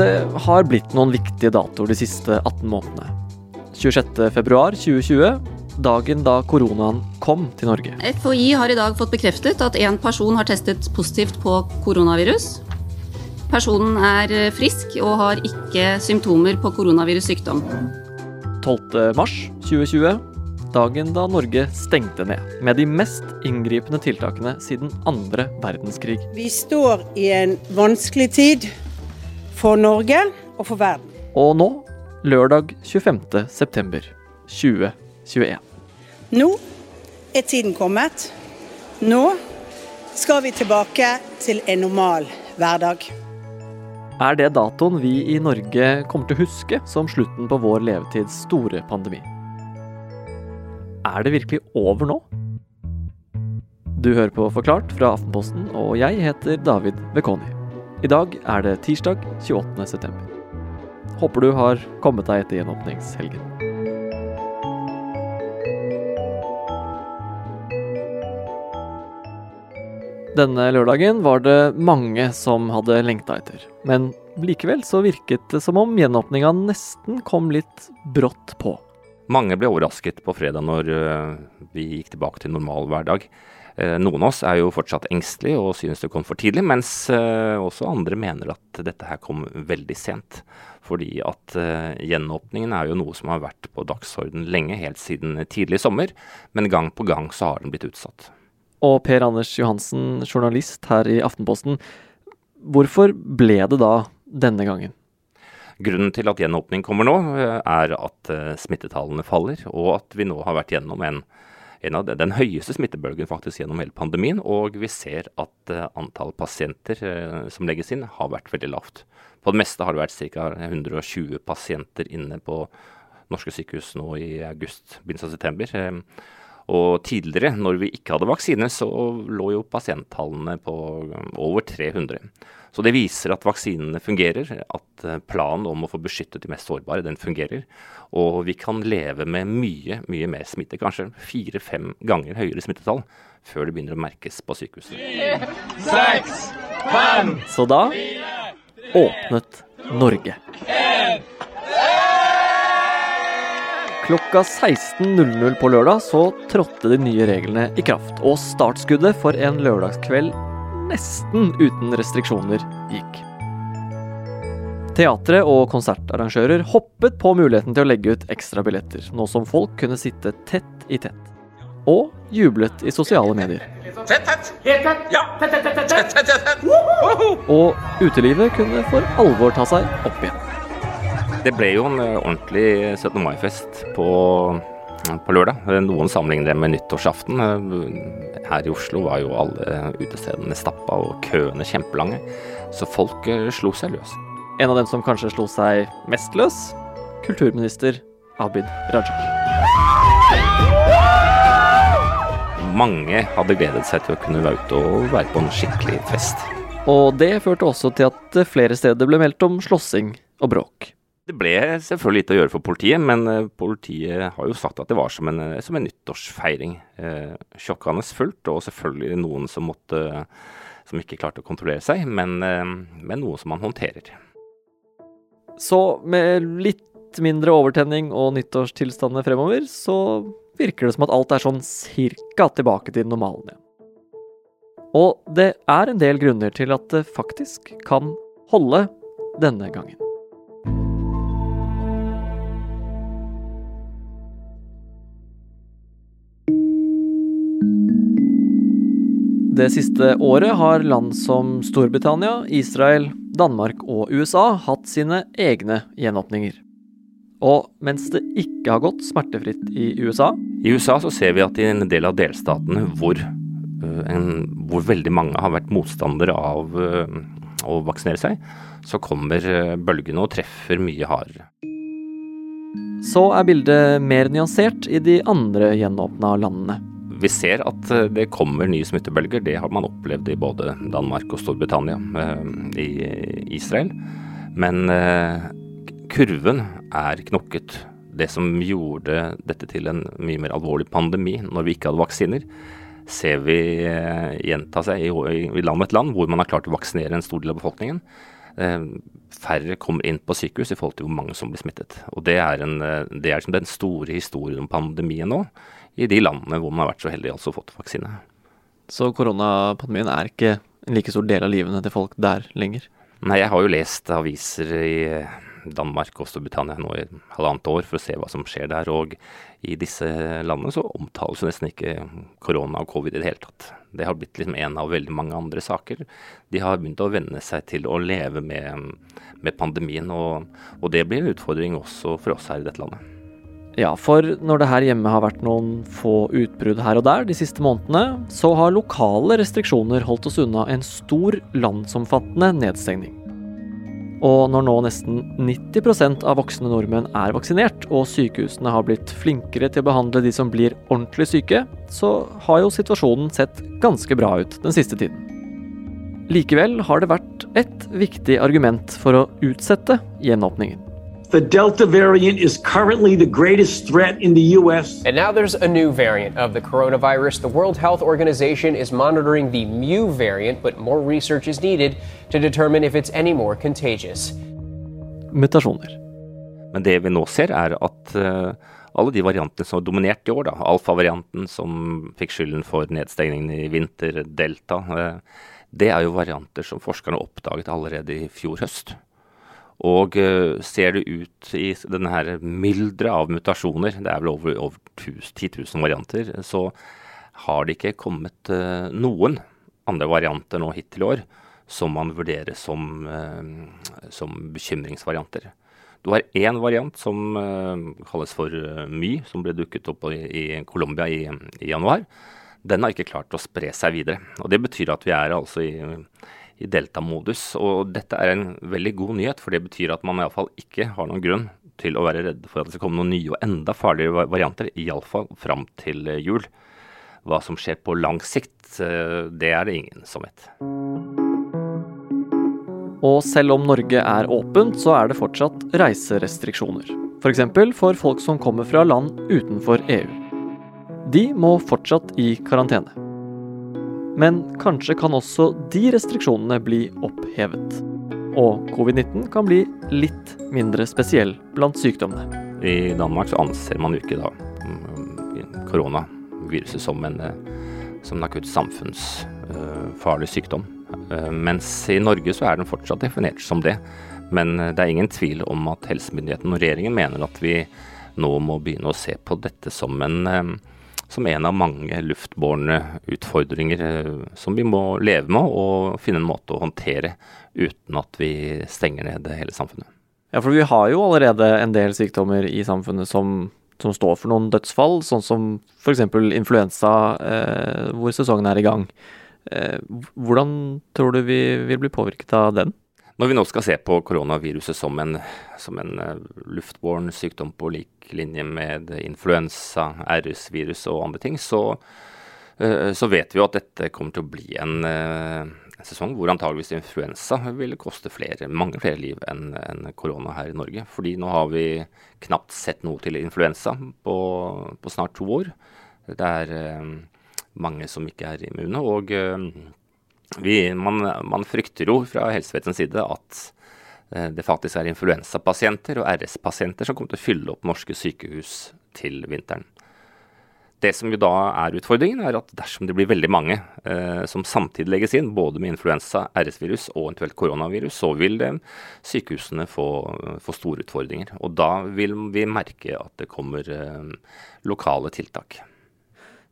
Det har blitt noen viktige datoer de siste 18 månedene. 26.2.2020, dagen da koronaen kom til Norge. FHI har i dag fått bekreftet at en person har testet positivt på koronavirus. Personen er frisk og har ikke symptomer på koronavirussykdom. 12.3.2020, dagen da Norge stengte ned med de mest inngripende tiltakene siden andre verdenskrig. Vi står i en vanskelig tid for Norge og for verden. Og nå, lørdag 25.9.2021. Nå er tiden kommet. Nå skal vi tilbake til en normal hverdag. Er det datoen vi i Norge kommer til å huske som slutten på vår levetids store pandemi? Er det virkelig over nå? Du hører på Forklart fra Aftenposten, og jeg heter David Vekoni. I dag er det tirsdag 28.9. Håper du har kommet deg etter gjenåpningshelgen. Denne lørdagen var det mange som hadde lengta etter. Men likevel så virket det som om gjenåpninga nesten kom litt brått på. Mange ble overrasket på fredag når uh, vi gikk tilbake til normal hverdag. Uh, noen av oss er jo fortsatt engstelige og synes det kom for tidlig, mens uh, også andre mener at dette her kom veldig sent. Fordi at gjenåpningen er jo noe som har vært på dagsorden lenge, helt siden tidlig sommer. Men gang på gang så har den blitt utsatt og Per Anders Johansen, journalist her i Aftenposten. Hvorfor ble det da denne gangen? Grunnen til at gjenåpning kommer nå, eh, er at eh, smittetallene faller, og at vi nå har vært gjennom en, en av den høyeste smittebølgen faktisk gjennom hele pandemien. Og vi ser at uh, antall pasienter som legges inn, har vært veldig lavt. På det meste har det vært ca. 120 pasienter inne på norske sykehus nå i august, begynnelsen av september. Og tidligere, når vi ikke hadde vaksine, så lå jo pasienttallene på um, over 300. Så det viser at vaksinene fungerer, at uh, planen om å få beskyttet de mest sårbare, den fungerer. Og vi kan leve med mye, mye mer smitte, kanskje fire-fem ganger høyere smittetall, før det begynner å merkes på sykehusene. Seks, fem, Så da åpnet Norge. En, Klokka 16.00 på lørdag så trådte de nye reglene i kraft, og startskuddet for en lørdagskveld nesten uten restriksjoner gikk. Teatre og konsertarrangører hoppet på muligheten til å legge ut ekstra billetter, nå som folk kunne sitte tett i tett. Og jublet i sosiale medier. Og utelivet kunne for alvor ta seg opp igjen. Det ble jo en eh, ordentlig 17. mai-fest på, på, lørdag. Noen sammenligner det med nyttårsaften. Eh, her i Oslo var jo alle utestedene stappa og køene kjempelange. Så folk eh, slo seg løs. En av dem som kanskje slo seg mest løs, kulturminister Abid Raja. Mange hadde gledet seg til å kunne være ute og være på en skikkelig fest. Og det førte også til at flere steder ble meldt om slåssing og bråk. Det ble selvfølgelig litt å gjøre for politiet, men eh, politiet har jo sagt at det var som en, eh, som en nyttårsfeiring. Eh, sjokkende fullt, og selvfølgelig noen som måtte som ikke klarte å kontrollere seg, men, eh, men noe som man håndterer. Så med litt mindre overtenning og nyttårstilstandene fremover, så virker det som at alt er sånn cirka tilbake til normalen igjen. Og det er en del grunner til at det faktisk kan holde denne gangen. Det siste året har land som Storbritannia, Israel, Danmark og USA hatt sine egne gjenåpninger. Og mens det ikke har gått smertefritt i USA I USA så ser vi at i en del av delstatene hvor, øh, en, hvor veldig mange har vært motstandere av øh, å vaksinere seg, så kommer øh, bølgene og treffer mye hardere. Så er bildet mer nyansert i de andre gjenåpna landene vi ser at eh, det kommer nye smittebølger. Det har man opplevd i både Danmark og Storbritannia, eh, i Israel. Men eh, kurven er knokket. Det som gjorde dette til en mye mer alvorlig pandemi når vi ikke hadde vaksiner, ser vi gjenta seg i, land etter land hvor man har klart å vaksinere en stor del av befolkningen. færre kommer inn på sykehus i forhold til hvor mange som blir smittet. Og Det er, en, det er den store historien om pandemien nå, i de landene hvor man har vært så heldig altså fått vaksine. Så koronapandemien er ikke en like stor del av livene til folk der lenger? Nei, jeg har jo lest aviser i Danmark og Storbritannia nå i halvannet år for å se hva som skjer der. Og i disse landene så omtales jo nesten ikke korona og covid i det hele tatt. Det har blitt liksom en av veldig mange andre saker. De har begynt å venne seg til å leve med, med pandemien, og, og det blir en utfordring også for oss her i dette landet. Ja, for når det her hjemme har vært noen få utbrudd her og der de siste månedene, så har lokale restriksjoner holdt oss unna en stor landsomfattende nedstengning. Og når nå nesten 90% av voksne nordmenn er vaksinert, og sykehusene har blitt flinkere til å behandle de som blir ordentlig syke, så har jo situasjonen sett ganske bra ut den siste tiden. Likevel har det vært et viktig argument for å utsette gjenåpningen. The Delta variant is currently the greatest threat in the U.S. And now there's a new variant of the coronavirus. The World Health Organization is monitoring the Mu variant, but more research is needed to determine if it's any more contagious. Mutasjoner. Men det vi nå ser, er at uh, alle de variantene som har dominert i år, da, alfa-varianten som fikk skylden for nedstengningen i vinter, delta, uh, det er jo varianter som forskerne oppdaget allerede i fjor høst. Og uh, ser du ut i denne her mylderet av mutasjoner, det er vel over, over 10 000 varianter, så har det ikke kommet uh, noen andre varianter nå hittil i år som man vurderer som, uh, som bekymringsvarianter. Du har én variant som kalles for My, som ble dukket opp i, i Colombia i, i januar. Den har ikke klart å spre seg videre. og Det betyr at vi er altså i i delta-modus. Og dette er en veldig god nyhet, for det betyr at man iallfall ikke har noen grunn til å være redd for at det skal komme noen nye og enda farligere varianter, iallfall fram til eh, jul. Hva som skjer på lang sikt, eh, det er det ingen som vet. Og selv om Norge er åpent, så er det fortsatt reiserestriksjoner. F.eks. For, for folk som kommer fra land utenfor EU. De må fortsatt i karantene. Men kanskje kan også de restriksjonene bli opphevet. Og covid-19 kan bli litt mindre spesiell blant sykdommene. I Danmark så anser man jo ikke da mm, koronaviruset som en, som en akutt samfunnsfarlig sykdom. Eh, mens i Norge så er den fortsatt definert som det. Men det er ingen tvil om at helsemyndighetene og regjeringen mener at vi nå må begynne å se på dette som en eh, som en av mange luftbårne utfordringer eh, som vi må leve med og finne en måte å håndtere uten at vi stenger ned hele samfunnet. Ja, for vi har jo allerede en del sykdommer i samfunnet som, som står for noen dødsfall, sånn som f.eks. influensa, eh, hvor sesongen er i gang. Eh, hvordan tror du vi vil bli påvirket av den? Når vi nå skal se på koronaviruset som en, som en uh, luftbåren sykdom på lik linje med influensa, RS-virus og andre ting, så, uh, så, vet vi jo at dette kommer til å bli en, uh, en sesong hvor antageligvis influensa vil koste flere, mange flere liv enn en korona her i Norge. Fordi nå har vi knapt sett noe til influensa på, på snart to år. Det er mange som ikke er immune. og vi, man, man, frykter jo fra helsevesenets side at eh, det faktisk er influensapasienter og RS-pasienter som kommer til å fylle opp norske sykehus til vinteren. Det som jo da er utfordringen, er at dersom det blir veldig mange eh, som samtidig legges inn, både med influensa, RS-virus og eventuelt koronavirus, så vil eh, sykehusene få, få, store utfordringer. Og da vil vi merke at det kommer eh, lokale tiltak.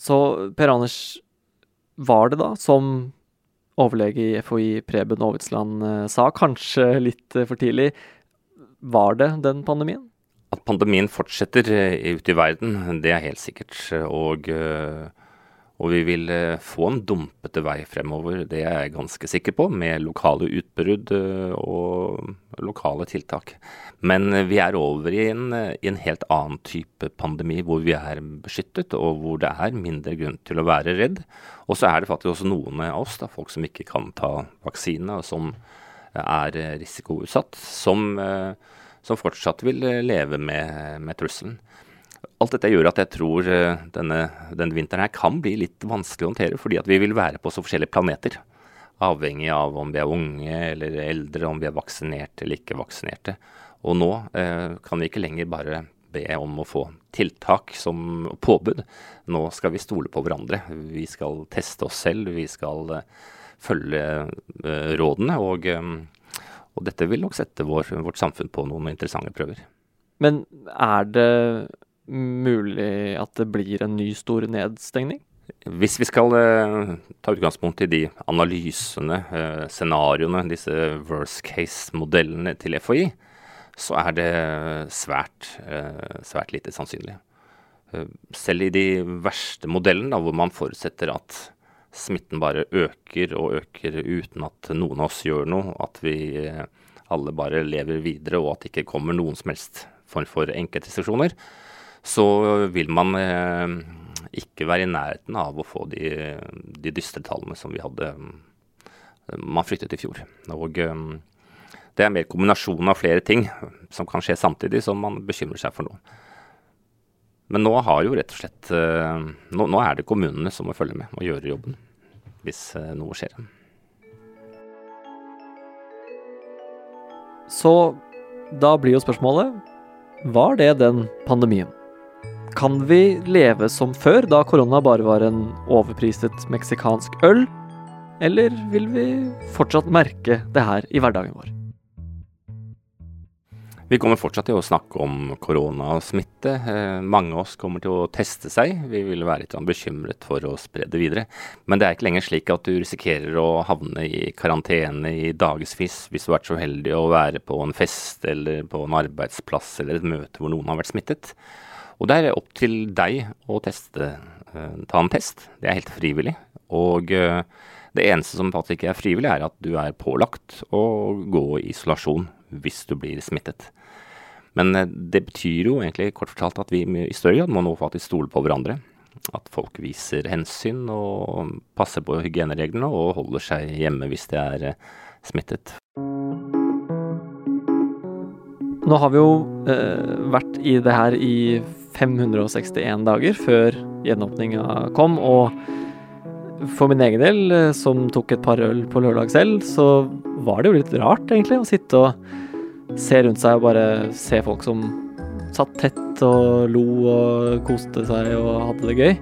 Så Per Anders, var det da som overlege i FHI Preben Aavitsland eh, sa, kanskje litt eh, for tidlig. Var det den pandemien? At pandemien fortsetter eh, ute i verden, det er helt sikkert. Og, og, vi vil få en dumpete vei fremover, det er jeg ganske sikker på, med lokale utbrudd og lokale tiltak. Men vi er over i en, i en helt annen type pandemi, hvor vi er beskyttet, og hvor det er mindre grunn til å være redd. Og så er det faktisk også noen av oss, da, folk som ikke kan ta vaksine, og som er risikoutsatt, som, eh, som fortsatt vil leve med, med, trusselen. Alt dette gjør at jeg tror eh, denne, denne, vinteren her kan bli litt vanskelig å håndtere, fordi at vi vil være på så forskjellige planeter. avhengig av om vi er unge eller eldre, om vi er vaksinerte eller ikke vaksinerte. Og nå eh, kan vi ikke lenger bare be om å få tiltak som påbud. Nå skal vi stole på hverandre. Vi skal teste oss selv, vi skal eh, følge eh, rådene. Og, eh, og, dette vil nok sette vår, vårt samfunn på noen interessante prøver. Men er det mulig at det blir en ny stor nedstengning? Hvis vi skal eh, ta utgangspunkt i de analysene, eh, scenarioene, disse worst case-modellene til FHI, så er det svært, eh, svært lite sannsynlig. Eh, selv i de verste modellene, hvor man forutsetter at smitten bare øker og øker uten at noen av oss gjør noe, at vi eh, alle bare lever videre og at det ikke kommer noen som helst form for enkeltrestriksjoner, så vil man eh, ikke være i nærheten av å få de, de dystre tallene som vi hadde man fryktet i fjor. Og det er mer kombinasjonen av flere ting som kan skje samtidig, som man bekymrer seg for nå. Men nå har jo rett og slett nå, nå er det kommunene som må følge med og gjøre jobben hvis noe skjer. Så da blir jo spørsmålet var det den pandemien? Kan vi leve som før, da korona bare var en overpriset meksikansk øl? Eller vil vi fortsatt merke det her i hverdagen vår? Vi kommer fortsatt til å snakke om koronasmitte. Eh, mange av oss kommer til å teste seg. Vi vil være litt bekymret for å spre det videre. Men det er ikke lenger slik at du risikerer å havne i karantene i dagevis hvis du har vært så heldig å være på en fest eller på en arbeidsplass eller et møte hvor noen har vært smittet. Og det er opp til deg å teste, eh, ta en test. Det er helt frivillig. Og eh, det eneste som faktisk ikke er frivillig, er at du er pålagt å gå i isolasjon hvis du blir smittet. Men eh, det betyr jo egentlig kort fortalt at vi i større grad må nå faktisk stole på hverandre. At folk viser hensyn og passer på hygienereglene og holder seg hjemme hvis de er smittet. Nå har vi jo eh, vært i det her i 561 dager før gjenåpninga kom, og for min egen del, eh, som tok et par øl på lørdag selv, så var det jo litt rart, egentlig, å sitte og se rundt seg og bare se folk som satt tett og lo og koste seg og hadde det gøy.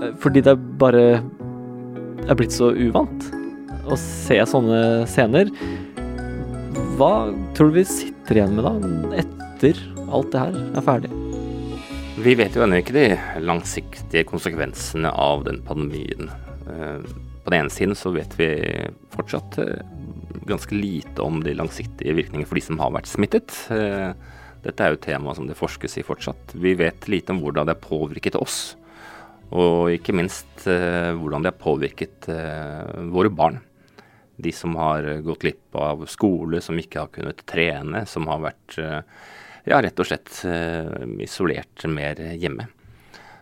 Eh, fordi det bare er blitt så uvant å se sånne scener. Hva tror du vi sitter igjen med da, etter alt det her er ferdig? Vi vet jo ennå ikke de langsiktige konsekvensene av den pandemien. Eh, på den ene siden så vet vi fortsatt eh, ganske lite om de langsiktige virkningene for de som har vært smittet. Eh, dette er jo et tema som det forskes i fortsatt. Vi vet lite om hvordan det har påvirket oss. Og ikke minst hvordan det har påvirket våre barn. De som har gått glipp av skole, som ikke har kunnet trene, som har vært ja, rett og slett eh, isolert mer hjemme.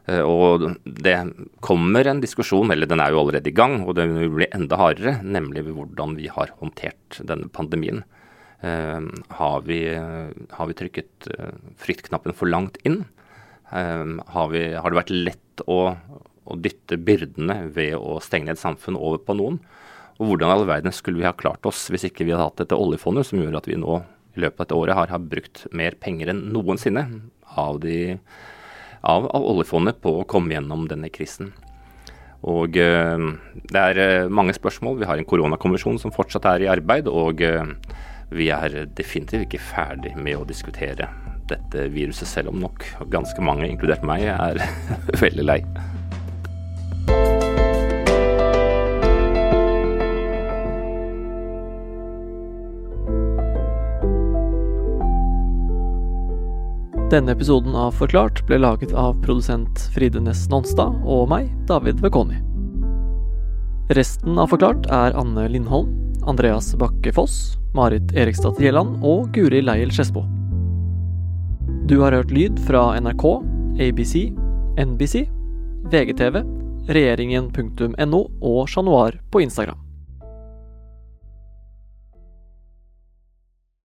Eh, og det kommer en diskusjon, eller den er jo allerede i gang, og den vil bli enda hardere, nemlig hvordan vi har håndtert denne pandemien. Uh, har, vi, har, vi, trykket fryktknappen for langt inn? Har, vi, har, det vært lett å, å, dytte byrdene ved å stenge ned samfunn over på noen? Og hvordan i all verden skulle vi ha klart oss hvis ikke vi hadde hatt dette oljefondet som gjør at vi nå løpet av dette året har, har brukt mer penger enn noensinne av, de, av, av, oljefondet på å komme gjennom denne krisen. Og uh, det er uh, mange spørsmål. Vi har en koronakommisjon som fortsatt er i arbeid. Og uh, vi er definitivt ikke ferdig med å diskutere dette viruset, selv om nok ganske mange, inkludert meg, er veldig lei. Denne episoden av Forklart ble laget av produsent Fride Næss Nonstad og meg, David Vekoni. Resten av Forklart er Anne Lindholm, Andreas Bakke Foss, Marit Eriksdatter Gjelland og Guri Leiel Skedsmo. Du har hørt lyd fra NRK, ABC, NBC, VGTV, regjeringen.no og Chat Noir på Instagram.